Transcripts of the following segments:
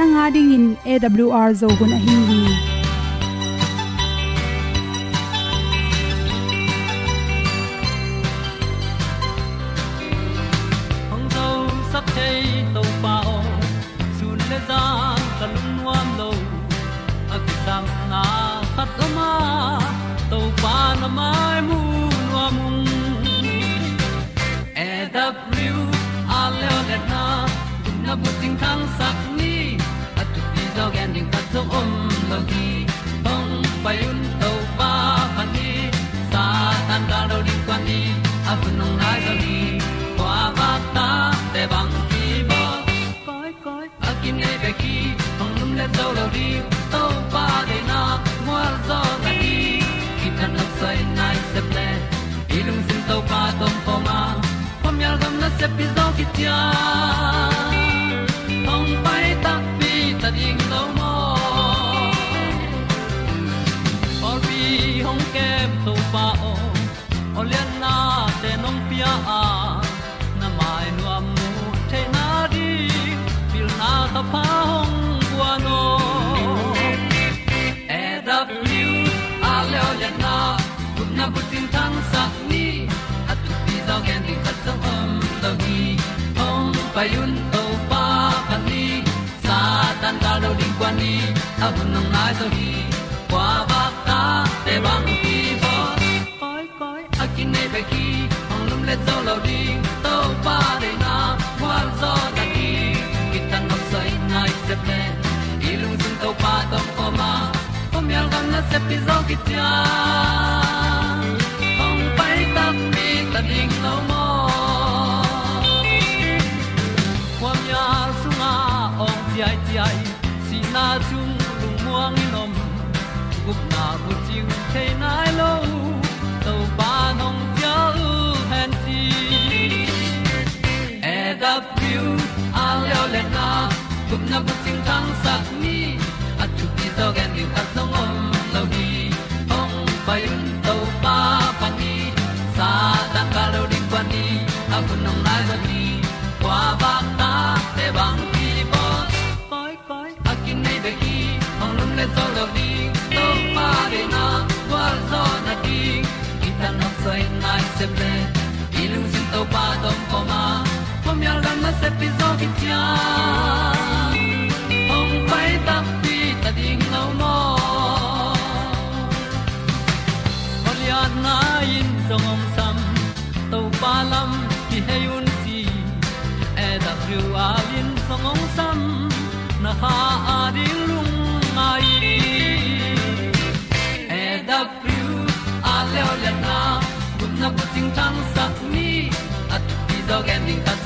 Nanga ding in awr zo gun a hin hi hong zo sap chei to pao sun le za ta lun nuam lo a ki sam na khat o ma to pa na mai mu nuam e da pru a le na gun na bu ting tang sak tan nai se ple ilung sin to pa tom pa ma pom yal gam na se pi zo ki tia hong pai ta pi ta ding lo mo or bi hong kem to pa o olian na te nong pia a na mai nu amu te na di pil na ta pa payun to pa pan ni. Sa tan ga lo ding kwan ni a bu nang mai zo hi kwa ba ta te bang ki bo koi koi a kin nei pe ki ong lum le zo lo ding to pa de na kwa zo ta ki ki tan nok sai nai se pe i lung sun to pa tom ko ma. Pom yal gam na se pi zo ki tia na bu ting tang sat ni at tu ti zo gen ni ta zo om lo gi ong pai un to pa pa ni sa ta ka lo ding pa ni a bu nong lai za ni kwa ba ta te bang ki bo koi koi a kin nei be ki ong lum le zo lo di to pa de na. Kwa zo na di ki ta na sai nai se ple ilung sin to pa tom ko ma. Pom yal gam na se pi zo ki tia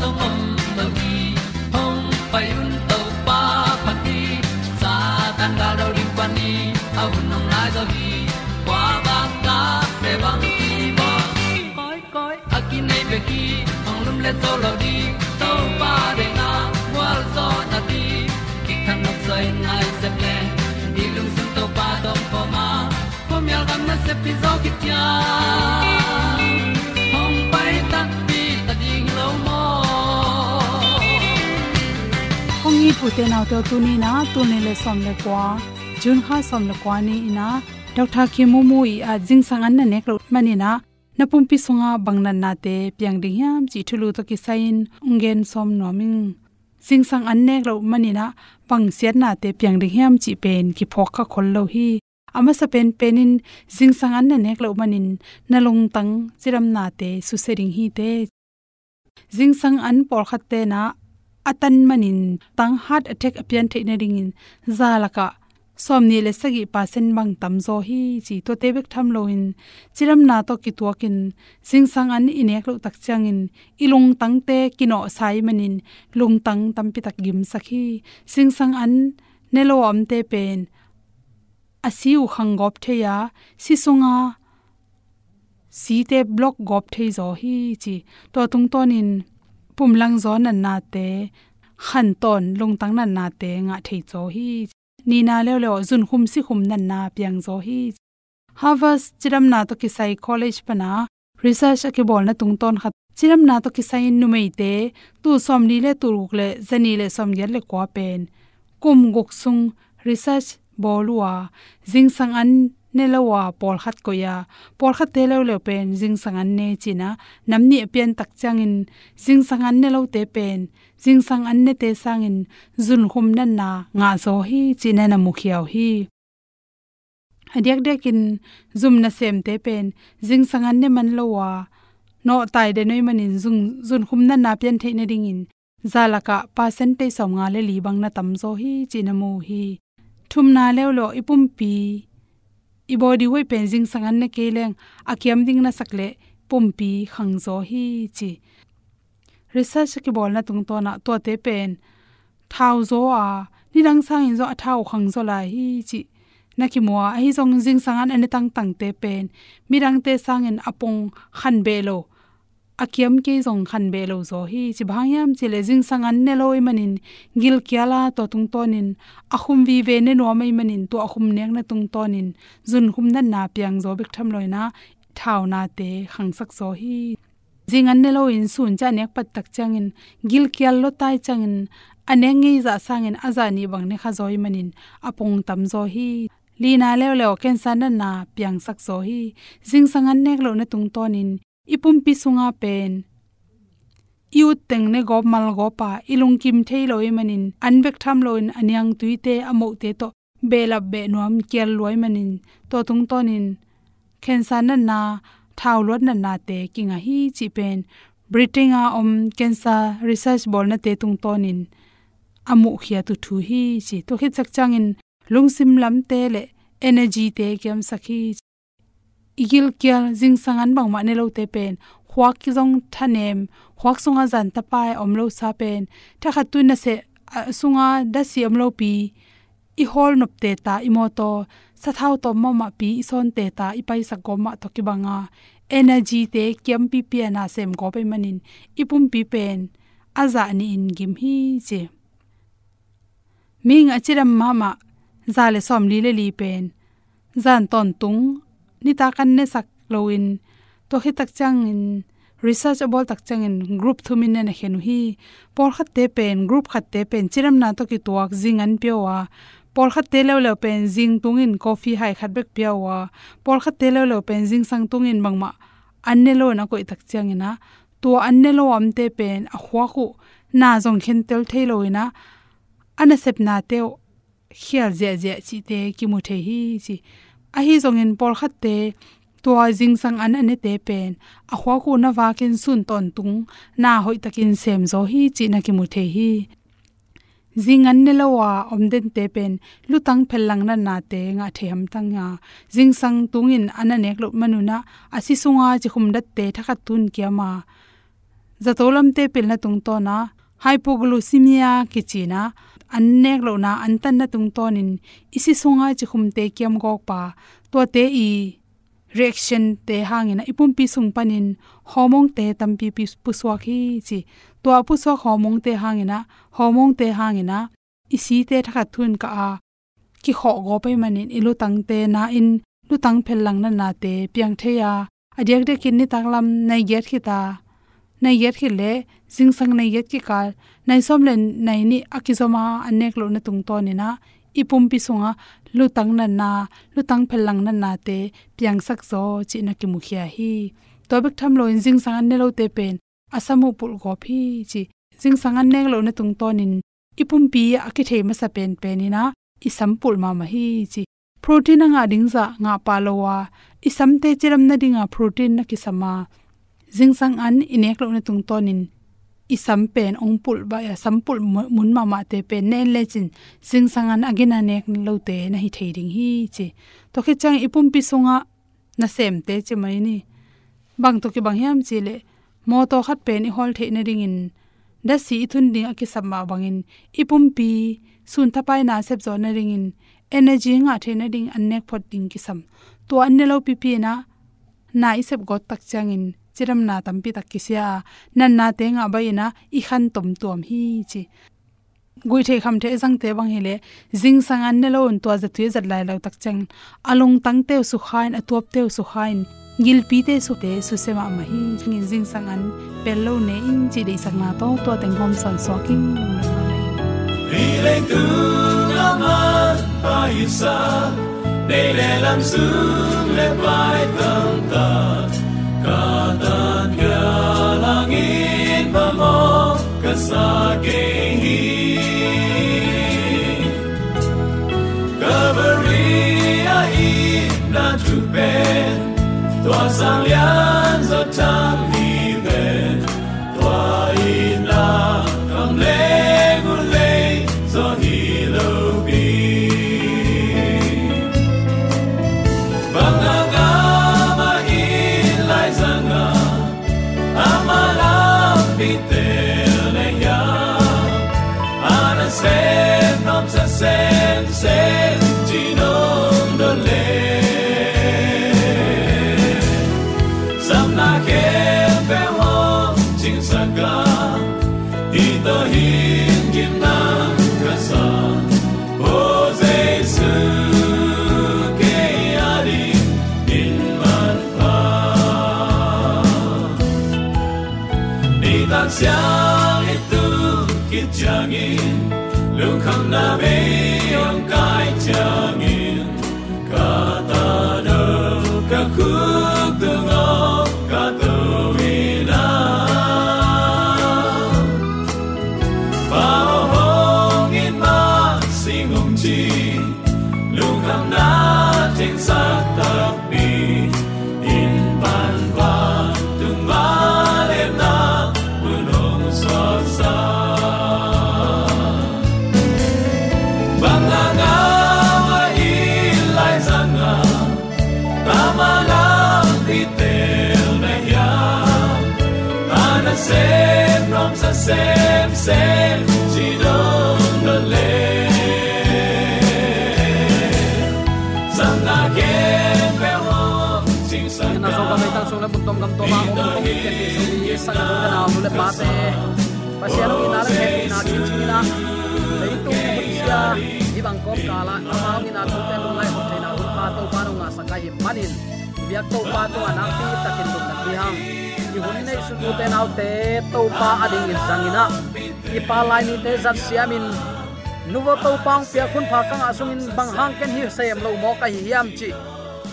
song om lo gi hong pai un to pa pa ti sa tan ga do ri pa ni au nong lai do gi kwa ba ta pe bang ti ba koi koi a ki nei pe ki ong lum le zo lo di to pa de na wa zo na ti ki kan nok sai nai se ple ni lung sun to pa tom pa ma. Pom yal gam na se pi zo ki tia ong i to tu ni na tu ni le som le kwa jun kha som le kwa ni ina dr khimu mu i a jing sang an na nek lo mani na na pum pi sunga bangnan na te piang ding yam chi thulu to ki sain ungen som noming sing sang an nek lo manina pang siat na te piang ding hiam chi pen ki phok kha khol lo hi ama sa pen penin sing sang an na nek lo manin na long tang chiram na te su sering hi te jing sang an por khat te na atan manin tang heart attack apian the na ring in zalaka. Somni le sagi pasen bang tam zo hi, chi to te bek tham loin chiram na to ki tuakin kin sing sang an inek lo tak chang in ilung tang te kino sai manin, lung tang tam pi tak gim sakhi. Sing sang an nelo am te pen. Asiu khangop the ya si sunga si te block gop the zo hi, chi to tung ton in pumlang zo nan na te, khan ton lung tang nan na te, nga thei zo hi. Ni na le le zun khum si khum nan na piang zo hi. Harvard chiram na to ki sai college pana research ke bol na tung ton khat. Chiram na to ki sai nu mei te, tu som ni le tu ruk le, zani le som yer le kwa pen. Kum guk sung research bolwa jing sang an nelawa pol khat ko ya. Pol khat te lo le pen jing sang an ne china namni pen tak changin jing sang an ne lo te pen. Jing sang an ne te sangin zun hum nan na nga zo hi china na mukhiaw hi. Adiak dekin zum na sem te pen jing sang an ne man lo wa. No tai de noi manin zung zun hum nan na pen the ne ding in zalaka percentage som nga le li bang na tam zo hi china mu hi. Thum na lew lo ipum pi i body wei pen jing sangan ne keleng akiam ding na sakle pompi khangzo hi chi research ki bol na tung to na to te pen thau zo a ni dang sang in zo a thau khangzo la hi chi na ki mo a hi zong jing sangan ane tang tang te pen mirang te sang in apong khan be lo akiam ke zong khan be lo zo hi chi bhangyam chi le jing sangan ne loi manin gil kyala to tung tonin ahum vi ve ne no mai manin to ahum nek na tung tonin jun khum na na piang zo bik tham loina, thau na te khang sak zo hi. Jing an ne lo in sun cha nek pat tak changin gil kyal lo tai changin, aneng ngi za sangin azani bang ne kha zoi manin apong tam zo hi. Lina leo leo ken san na na piang sak zo hi. Jing sangan nek lo na tung tonin ipum pi sunga pen. Iu teng ne go mal go pa ilung kim thei loi e manin. Anbek tham loin aniang tuite amo te to bela be nuam kel loi e manin. To tung tonin khensa na na, thau lot na na te kinga hi chi pen. Britinga om cancer research bol na te tung tonin amu khia tu thu hi chi. To khit chak changin lungsim lam te le energy te kyam sakhi igil kyal jing sangan bang ma ne lo te pen khwak ki jong thanem khwak sunga jan ta pai om lo sa pen, tha kha tu na se sunga da si om lo pi, i hol nop te ta i mo to, sa thau to ma ma pi son te ta i pai sa go ma to ki banga energy te kem pi pi na sem go pe manin ipum pi pen aza ni in gim hi che. Ming achiram mama zale som li le li pen, zan ton tung ni ta kan ne sak loin to hi tak chang in research about tak chang in group thumin ne henu hi por khat te pen group khat te pen chiram na to ki tuak jing an pewa por khat te lo lo pen jing tung in coffee hai khat bek pewa por khat te lo lo pen jing sang tung in bangma anne lo na ko tak chang ina to anne lo am te pen a khwa khu na jong khen tel thailo ina ana sep na te khial je je chi te ki mu the hi chi a hi zong in por khat te tua jing sang an ane te pen. A khwa ko na wa kin sun ton tung. Na hoi takin sem zo hi chi na ki mu the hi. Jing an ne lawa om den te pen. Lu tang phel lang na na te nga the ham tang nga. Jing sang tung in ana nek lo manuna asi sunga chi khum dat te thakha tun kiama zatolam te pil na tung to na. Hypoglycemia kichina an nek lo na an tan na tung ton in isi sunga chi khum te kiam gok pa. To te i reaction te hangina. Ipum pi sung panin. Homong te tampi pi puswa khi chi. To puswa homong te hangina. Homong te hangina. Isi te thakha thun ka a. Ki kho go pe manin. Ilu tang te na in. Lu tang phel lang na na te piang the ya adyak de kin ni taklam. Nai get khita nei yet hi le jing sang nai yet ki kal nai som len nai ni akizoma anek lo na tung to ni na. Ipum pi sunga lutang na na lutang phelang na na te, piang sak zo, chi na ki mukhia hi. To bek tham lo jing sang an ne lo te pen asamu pul go phi chi jing sang an nek lo na tung tonin ipum pi aki thei ma sa pen penina i sampul ma ma hi, chi protein nga ding za, nga palowa i samte chiram na dinga protein na ki sama jing sang an inek lo na tung tonin i sampen ong pul ba, ya sampul mun ma ma te pen. Nen le chin sing sangan agena nek lo te na hi thei ding hi chi. To khe chang ipum pi sunga na sem te chi mai ni. Bang to ki bang yam chi le, mo to khat pen i hol the na ring in. Da si thun ding aki bang in. Ipum pi sun thapai na sep zo na ring in. Energy nga the na ding an nek phot ding ki sam. To an ne lo pi pi na na isep got tak changin chiram na tampi tak kisya nan na te nga bai na i khan tom tom hi chi. Gui the kham the jang te bang hile jing sang an ne lo un to za thuy zat lai lo tak chang along tang te su khain atop te su khain. Gil pi te su te su se ma ma hi ngin jing sang an, pel lo ne in chi dei sang na to to teng hom san so king vì lên tu la man pa isa để lệ làm sương lệ bài tâm ta langit pamo kasagehi Kavaria i na trupen Tua sang lian zo tam be yong kai jangin Sing sa na so ka mai tang sung na bun tom kam to ma mo ko ken ti so ni sa na na mu le pa te pa sia no ina le he na chi chi na le tu bu sia i bang kom kala ma mi na tu te lu lai ho te na u pa to pa no nga sa kai manin biak to pa to anak ti takin dum na ti hang i hun nei su tu te nau te to pa ading in sangina i pa lai ni te zat siamin nuwo to pang pia khun pha kang asung in bang hang ken hi sem lo mo ka hi hiam chi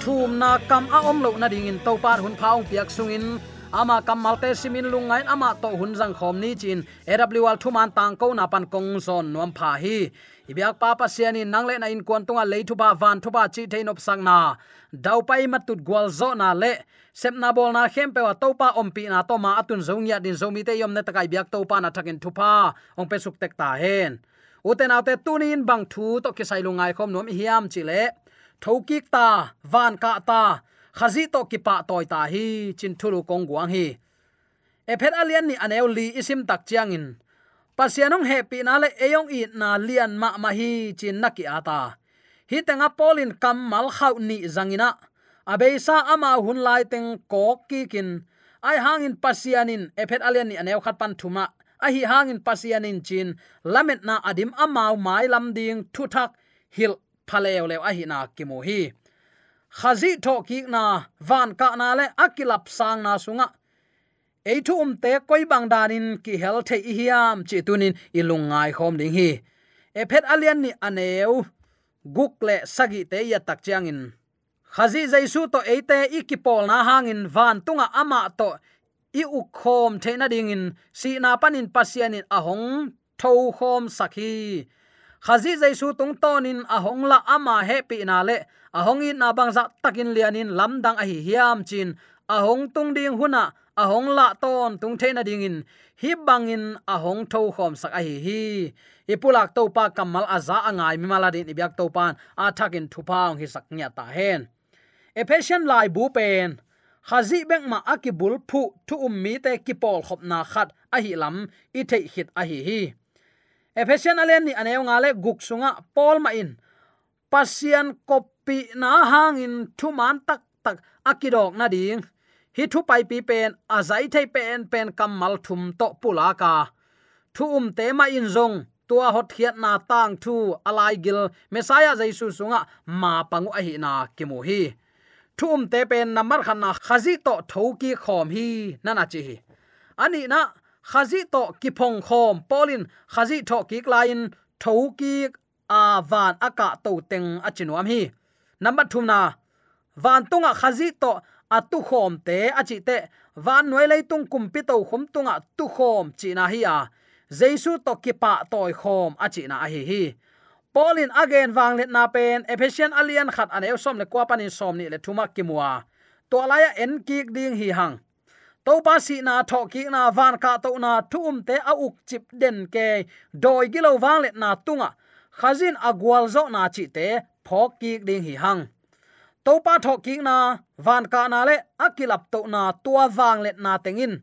thum na kam a om lo na ding in to pa hun phaung piak sungin ama kamal te simin lungain ama to hunjang khom ni chin awl thuman tang ko na pan kong zon nom pha hi. Ibyak pa pa siani nangle na in kon tunga leitu ba van thu ba chi thein op sang na. Dau pai matut gwal zo na le. Sep na bol na khem pe wa to pa om pi na to ma atun zong ya din zomi te yom na takai byak to pa na thakin thu pa. Ong pe suk tek ta hen. Uten autte tunin bang thu to kisai lungai khom nom hiam chi le. Thokik ta, van ka ta khazi to ki pa toy ta hi chin thulu kong guang hi ephet alian ni aneu li isim tak chiang in pasianong happy na le eyong i na lian ma ma hi chin naki ata. Hi tenga polin kam mal khau ni zangina. Abeisa ama hun lai teng kok ki kin ai hangin pasianin ephet alian ni aneu khat pan thuma. A hi hangin pasianin chin. Lamet na adim amau mai lam ding thu thak. Hil phaleu lew a hi na kimu hi khazi tho ki na van ka na le akilap sang na sunga. Eitu um te koi bang danin ki hel the hiam chi tunin ilungai khom ding hi. E phet alian ni aneu. Guk le sagi te ya tak chiangin khazi jaisu to eite ikipol na hangin van tunga ama to i u khom theina ding in. Si na panin pasian in ahong tho khom sakhi khazi jaisu tung tonin ahong la ama happy na le. Ahong in abang za takin lianin lamdang a hi hiam chin. Ahong tung ding huna ahong la ton tung theina ding in. Hi bangin ahong tho khom sak a hi hi. Ipulak to pa kamal aza angai mi maladin ibyak to pan. A thakin thupaung hi sak nya ta hen. Ephesian lai bu pen. Khazi bek ma akibul phu thu ummi te kipol khop na khat a hi lam i the hit a hi hi ephesian alen ni aneu nga le guk sunga pol ma in pasian kopi na hangin thu man tak tak, akidok na ding. Hi thu pai pi pen, azai thei pen pen kamal thum to pulaka thu um te ma in zong, tua hot khiat na tang thu, alai gil mesaya jaisu sunga, ma pangu a hi na kimu hi. Thum um te pen namar khan na khazi to thoki khom hi nana chi hi. Ani na khazi to ki phong khom. Polin khazi tho ki klain thoki a van aka to teng achinuam hi. Number 2 na, van tunga khazi to atu khom te achi te. Van noi lei tung kum pi to khom tunga tu khom chi na hi a. Jesu to ki pa toy khom achi na hi hi. Paulin again wang let na pen. Efficient alien khat an eu som le kwa panin som ni le thuma kimwa to alaya en kik ding hi hang to pa si na tho ki na van ka to na thum um te a uk chip den ke doi gilo wang let na tunga. Khazin agwal zo na chi te phok ki ding hi hang. To pa tho ki na van ka na le akilap to na tua wang let na tengin.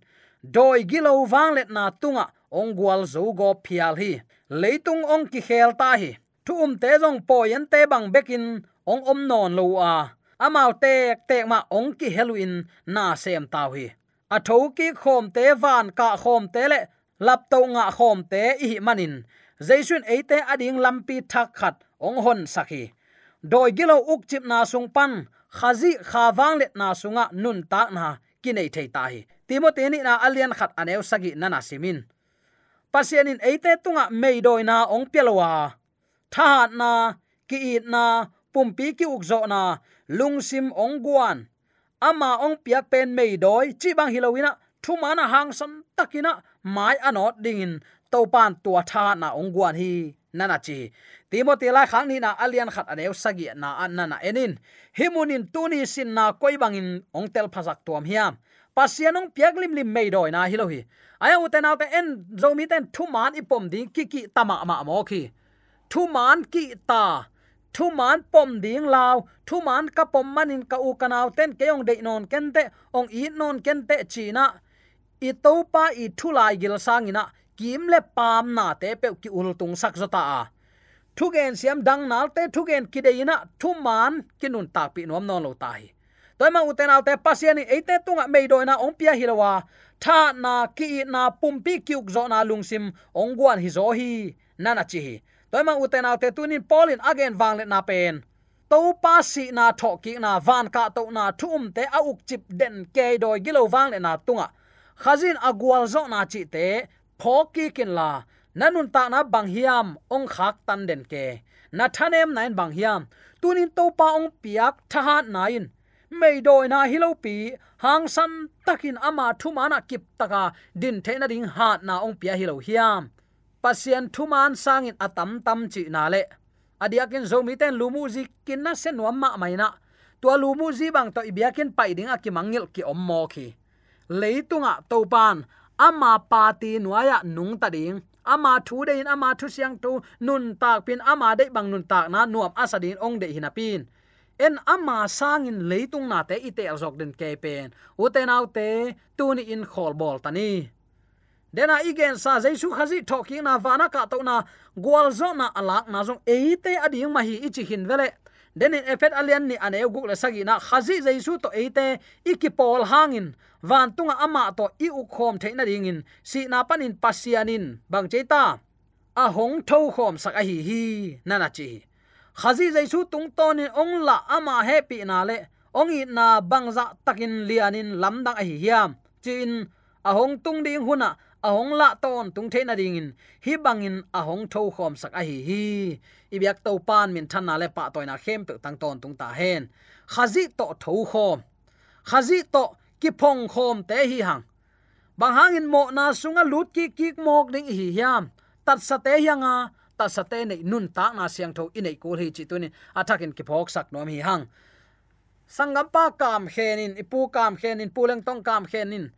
Doi gilo wang let na tunga, ong gwal zo go phial hi. Leitung ong ki khel ta hi. Thu um te jong po yen te bang bekin, ong om non lo a. Amau tek tek ma ong ki heluin na sem tau hi a tho ki khom te van ka khom te le, lap to nga khom te i manin. Jaisun eite ading lampi thak khat, ong hon sakhi. Doi gilo uk chip na sung pan, khazi khawang let na sunga nun ta na kinai thei ta hi. Timote ni na alian khat aneu sagi nana simin. Pasianin eite tunga meidoi na ong pelwa tha na, ki it na, pumpi ki ukzo na lungsim ong guan ama ong piak pen meidoi chi bang hilowina thu mana hang sam takina, mai anot dingin to pan tua tha na ong guan hi, nana chi. Timothy la khang ni na alian khat aneu sagi na an nana enin. Himunin tuni sin na koi bangin ong tel phasak tuam hiam. Pasianong piak lim lim mei doi na hilohi aya uten alte en, zomi ten thu man ipom ding ki ki tama ma mo khi thu man ki ta thu man pom ding lao thu man ka pom manin ka u kanau ten ke de non ken te, ong i non ken te china. I to pa i thu lai gil sangina. Kim le pam na te pe ki ul tung sak zota a. Thu gen siam dang nal te thu gen ki de ina thu man kinun tak pi nom non lo tai toy ma uten alte pasiani eite tunga meido na ong pia hilawa tha na ki na pumpi kyuk zo na lungsim ong guan hi zo hi. Nana chi hi toy ma uten alte tunin polin again wangle na pen. To pa si na tho ki na van ka to na thum te a uk chip den ke doi gilo wang le na tunga. Khazin agwal zo na chi te phoki kin la. Nanun ta na bang hiam, ong khak tan den ke. Na thanem nain bang hiam. Tunin to pa ong piak tha nain. Mei doi na hilopi hang san takin ama thu mana kip taka. Din the na ding ha na ong pia hilo hiam pasien thuman sangin atam tam chi na le. Adiakin zomi ten lumu ji kin na sen ma maina tua lumu ji bang to ibiakin pai ding aki mangil ki om mo khi leitunga topan ama pati nuaya nung ta ding. Ama thu de in ama thu siang tu, nun tak pin, ama de bang nun tak na, nuam asadin ong de hinapin en ama sangin leitung na te ite azok den kepen uten autte tuni in khol bol tani dena igen sa jaisu khazi talking na vana ka to na gwal zo na alak na zong eite ading mahi ichi hin vele. Denin efet alian ni ane guk le sagi na khazi jaisu to eite ikipol hangin. Van tunga ama to i u khom theina ringin si na panin pasianin. Bang cheta a hong tho khom sak a hi hi. Nana chi khazi jaisu tung ton in ong la ama happy na le. Ong i na bangza takin lianin lamdang a hi hiam. Chin ahong tung ding huna ahong la ton tung the na ding in. Hi bangin ahong tho khom sak a hi hi. Ibyak to pan min than na le pa toina khem pe tang ton tung ta hen. Khazi to tho khom. Khazi to ki phong khom te hi hang. Bang hangin mo na sunga lut ki ki mok ding hi hiam. Tat sa te hianga ta sa te nei nun ta na siang tho inei ko hi chi tunin. Athakin ki phok sak nom hi hang. Sangam pa kam khenin ipu kam khenin puleng tong kam khenin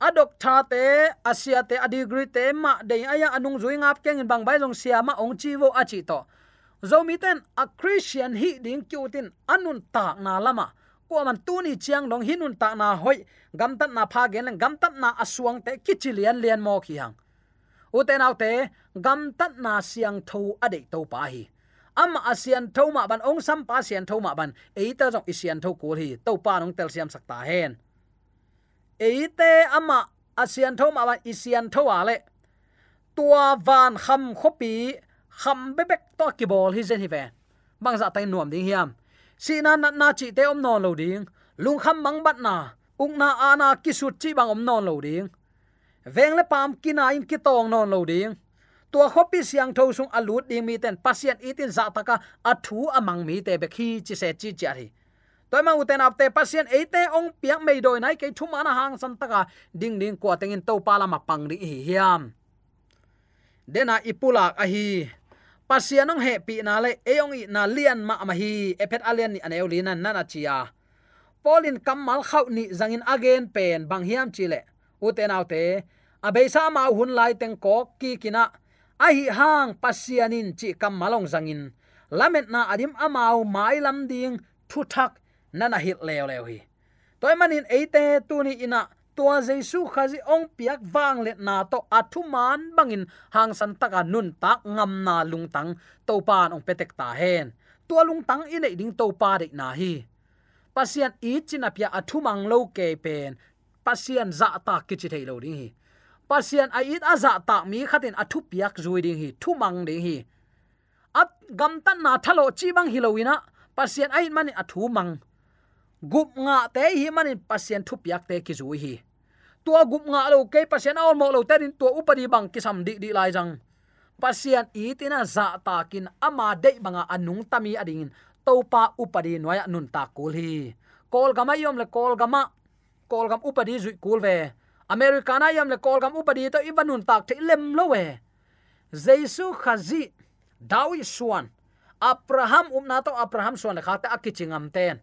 adok tha te, asia te, adigri te, ma de aya, anung zui ngap keng bang bai jong sia, ma ong chi wo achi to. Zomi ten, a christian hi ding kyutin anun ta na lama. Ko man tu ni chiang long hinun ta na hoi, gam tat na pha gen, gam tat na asuang te kichilian lian mo khi hang. Uten autte gam tat na siang tho ade to pa hi. Am asian tho ma ban, ong sam pa sian tho ma ban eita jong isian tho ko hi to pa nong tel siam sakta hen eite ama asian tho ma ban isian tho ale tua van kham khopi kham bebek to ki bol hi zen hi ve. Bang za tai nuam ding hiam. Si na na, na chi te om non lo ding. Lung kham mang bat na. Ung na ana ki sut chi bang om non lo ding. Veng le pam kina in ki tong non lo ding. Tua khopi siang tho sung alut ding mi ten pasien itin za taka athu amang mi te be khi chi se chi chi ari toy ma uten apte pasien eite ong piak mei doi nai ke thum ana hang san taka ding ding kwa tengin to pala ma pang ri hi hiam dena ipulak a hi pasianong he pi na le eong i na lian ma ma hi epet alian ni aneu lina nana chia polin kamal khau ni zangin again pen bang hiam chile uten autte abeisa ma hun lai teng ko ki kina a hi hang pasianin chi kamalong zangin lamet na adim amau mai lam ding thu thak nana hit leo leo hi. Toy manin eite tuni ina tua jesu khazi ong piak wang le na to athu man bangin hang san taka nun tak ngam na lung tang to pan ong petek ta hen. Tua lung tang inei ding to pa de na hi. Pasian i china pia athu mang lo ke pen. Pasian za ta kichi thei lo ding hi. Pasian a it aza ta mi khatin athu piak zui ding hi, thu mang ding hi. At gam tan na thalo chi bang hilowina pasian ai mani athu mang gup nga te hi manin pasien thu piak te ki zui hi. Tua gup nga lo ke pasien aw mo lo terin tua upadi bang kisam di di lai jang pasien itina za ta kin ama de banga anung tami ading topa upadi noya nun ta kul hi. Kol gama yom le kol gama kol gam upadi zui kul ve americana yam le kol gam upadi to ibanun tak the lem lo we jesu khazi dawi suan abraham umna to abraham suan le khata akichingam ten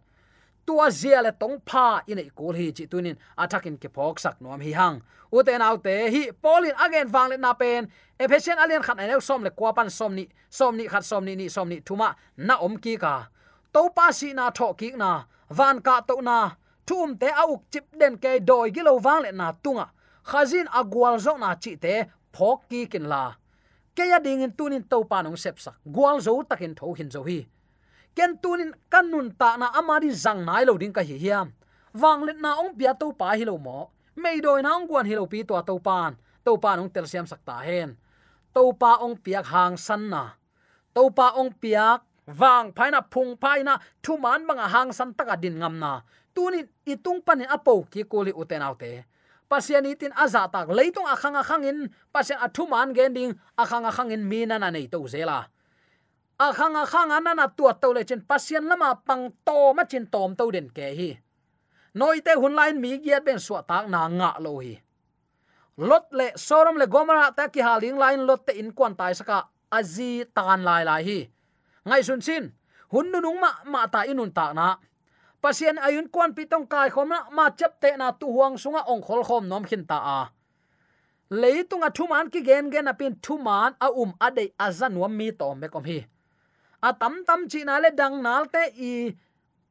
tua zia le tong pha à, in ei kul hi chi tunin attacking ke phok sak nom hi hang u te hi polin again wang le na pen ephesian alien khat ai som le kwa pan som ni som ni khat som ni ni som ni thuma na om ki ka to pa si na tho ki na. Van ka to na. Thum te auk chip den ke doi gi lo wang le na tunga khazin agwal zo na chi te phok ki kin la. Ke ya ding in tunin to pa nong sep sak gwal zo takin tho hin zo hi ken tunin kanun ta na amari zang nai lo ding ka hi hiam. Wang let na ong pia to pa hi lo mo. Mei doi na ong guan hi lo pi to to pan. To pan ong tel siam sakta hen. To pa ong piak hang san na. To pa ong piak wang phaina phung phaina thu man banga hang san taka din ngam na. Tunin itung panin apo ki koli uten autte pasian itin aza tak leitung akhang akhangin. Pasian athuman gending akhang akhangin mina na nei to zela. À, à, à, a khang a khang anana tua to le chen pasien lama pang to ma chin tom to den ke hi. Noi te hun lain mi giat ben so tak na nga lo hi. Lot le sorom le gomara ta ki haling lain lot te in kwan tai saka azi tan lai lai hi. Ngai sun sin hun nu nung ma ma ta inun ta na pasien ayun kwan pitong kai khom na ma chap te na tu huang sunga ong khol khom nom khin ta a leitunga thuman ki gen gen apin thuman a um ade azan wa mi tom me kom hi a tam tam chi na le dang nal te i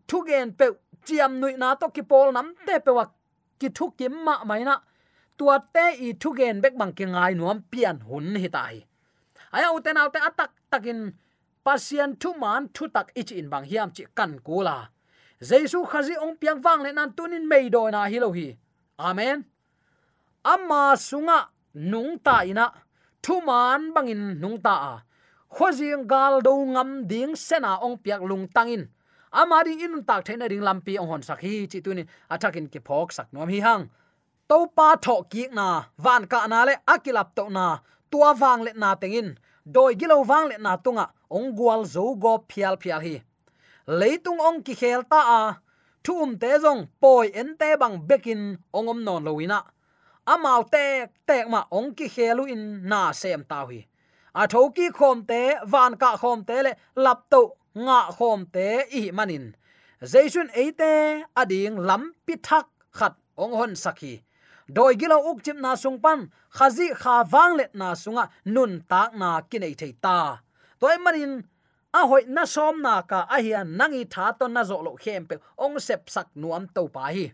thu gen pe chiam nui na to ki pol nam te pe wa ki thu kim ma mai na. Tua te i thu gen bek bang ki ngai nuam pian hun hi tai aya uten autte atak takin pasien thu man thu tak ich in bang hiam chi kan kula jesu khazi ong piang wang le nan tunin mei do na hi lo hi. Amen. Amma sunga nung ta ina. Thu man bangin nung ta a khojing gal do ngam ding sena ong piak lung tangin. Amari in tak thaina ring lampi ong hon sakhi chi tuni athakin ke phok sak nom hi hang. To pa tho ki na, van ka na le akilap to na, tua wang le na tengin. Doi gilo wang le na tunga, ong gwal zo go phial phial hi. Leitung ong ki khel ta a, thum te zong poi en te bang bekin ongom non loina amau tek tek ma ong ki khelu in na sem taw hi a thoki khom te, van ka khom te le, lap to, nga khom te, i manin. Jaisun eite ading lam pi thak, khat ong hon sakhi. Doi gilo uk chim na sung pan, khazi kha wang let na sunga, nun tak na kinai thei ta. Toy manin, a hoi na som na ka, a hian nangi tha to na zo lo khem pe, ong sep sak nuam to pa hi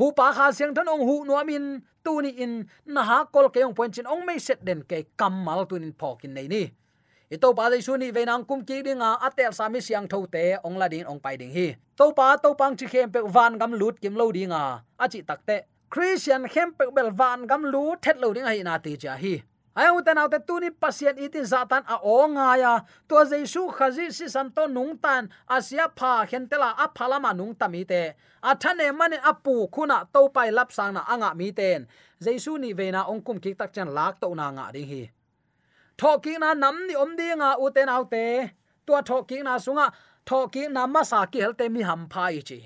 hu pa kha siang than ong hu nuam in tu ni in, na ha kol ke ong point chin ong mai set den ke kamal tu in phokin nei ni. Ito pa dai su ni ve nang kum ki dinga atel sami siang tho te ong la din ong pai ding hi. To pa, to pang chi khem pe van gam lut kim lo dinga. A chi tak te, christian khem pe bel van gam lu thet lo ding hai na ti cha hi ai u nào tên tu ni pasien itin zatan a o nga ya to jesu khazi si san to nung tan asia pha khen tela a phala ma nung tami te a thane mane apu khuna to pai lap sang na anga mi ten. Jesu ni ve na ong kum ki tak chan lak to na nga ri hi. Thoki na nam ni om di nga u te nau te. Tua thoki na sunga, thoki na ma sa ki hel te mi ham phai chi.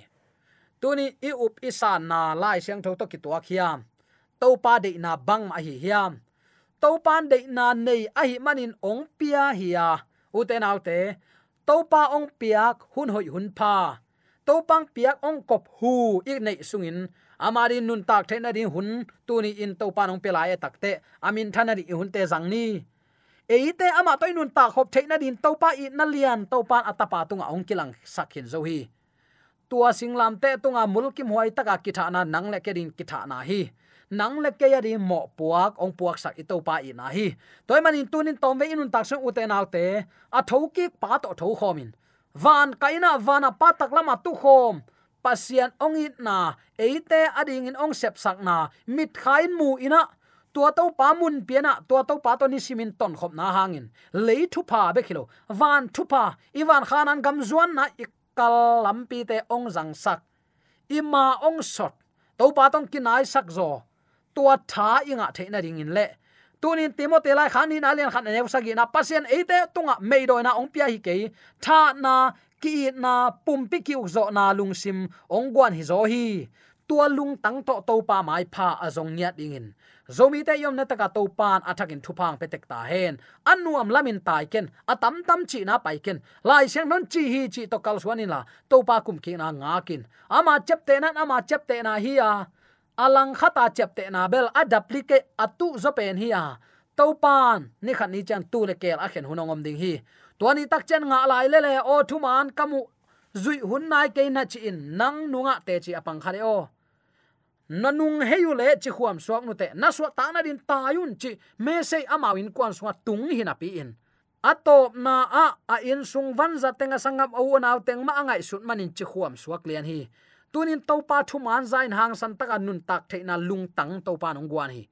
Tuni i up isan na lai siang tho to ki tua khiam. To pa de na bang ma hi hiam to pan de na nei a hi manin ong pia hi uten u te to pa ong piak hun hoi hun pa to pang piak ong kop hu ik nei sungin. Amari nun tak thena ri hun, tuni in to pa ong pela e takte. Amin thana ri hun te jang ni. Eite ama toy nun ta khop theina din topa i na lian to atapa tunga ong kilang sakhin zo hi. Tua singlam te tunga mulkim huai taka kithana nang le kedin kithana hi nang le ke yari mo puak, ong puak sak ito pa i na hi. Toy manin tunin tom ve inun tak sung uten autte a thoki pa to tho khomin. Van kaina vana pa tak lama tu khom. Pasian ong it na eite ading in ong sep sak na, mit khain mu ina tua to pa mun piana tua to pa to ni simin ton khop na hangin. Le thu pa be khilo. Van thu pa iwan khanan gam zuan na ikal lampi te ong jang sak. Ima ong sot. To pa tong kinai sak zo tua tha inga theina ding in le tunin timote lai khan ni na lian khan ne sagi na pasien ate tunga meido na ong pia hi ke tha na ki na pumpi ki zo na lungsim ong gwan hi zo hi tua lung tang to to pa mai pha azong nya ding zomi te yom na taka to pan athakin thupang petek ta hen anuam lamin tai ken atam tam chi na pai ken lai seng non chi hi chi to kal suanin la to pa kum ki na nga kin ama chep te na ama chep te na hi a alang khata chepte na bel adapli ke atu zo pen hi a. To pan ni khan ni chan tu le kel a khen hunongom ding hi. To ni tak chen nga lai le le, o thu man kamu zui hun nai ke na chi in, nang nunga te chi apang khare o. Nanung heyu le chi khuam suak nu te, na suak ta na din ta yun chi me se amawin kwan suwa tung hi na pi in. Atop na a a in sung van za tenga sangam au naw teng ma angai sut manin chi khuam suak lian hi tunin topa thu man zain hang san taka nun tak theina lung tang topa nong guan hi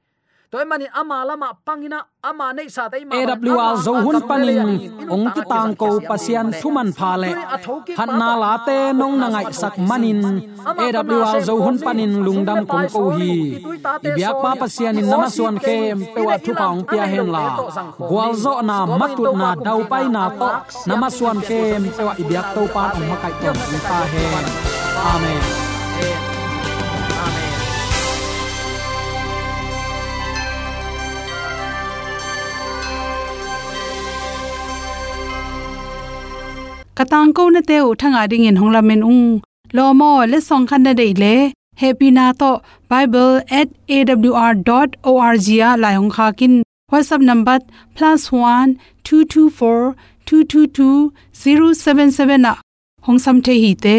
toy mani ama lama pangina ama nei sa tai ma AWR zo hun panin ong ki tang ko pasian thuman pha le han na la te nong na ngai sak manin AWR zo hun panin lungdam kong ko hi ibyak pa pasian in nama suan ke pewa thu paung pia hen la gwal zo na matut na dau pai na to nama suan ke pewa ibyak to pa ong makai to ta hen amen. Katang ko na te u thanga ding in hongla men ung. Lo mo le song khan na dei le. Happy na to bible@awr.org ya la hong kha kin. Whatsapp number +1 224 222 077 na. Hong sam the hi te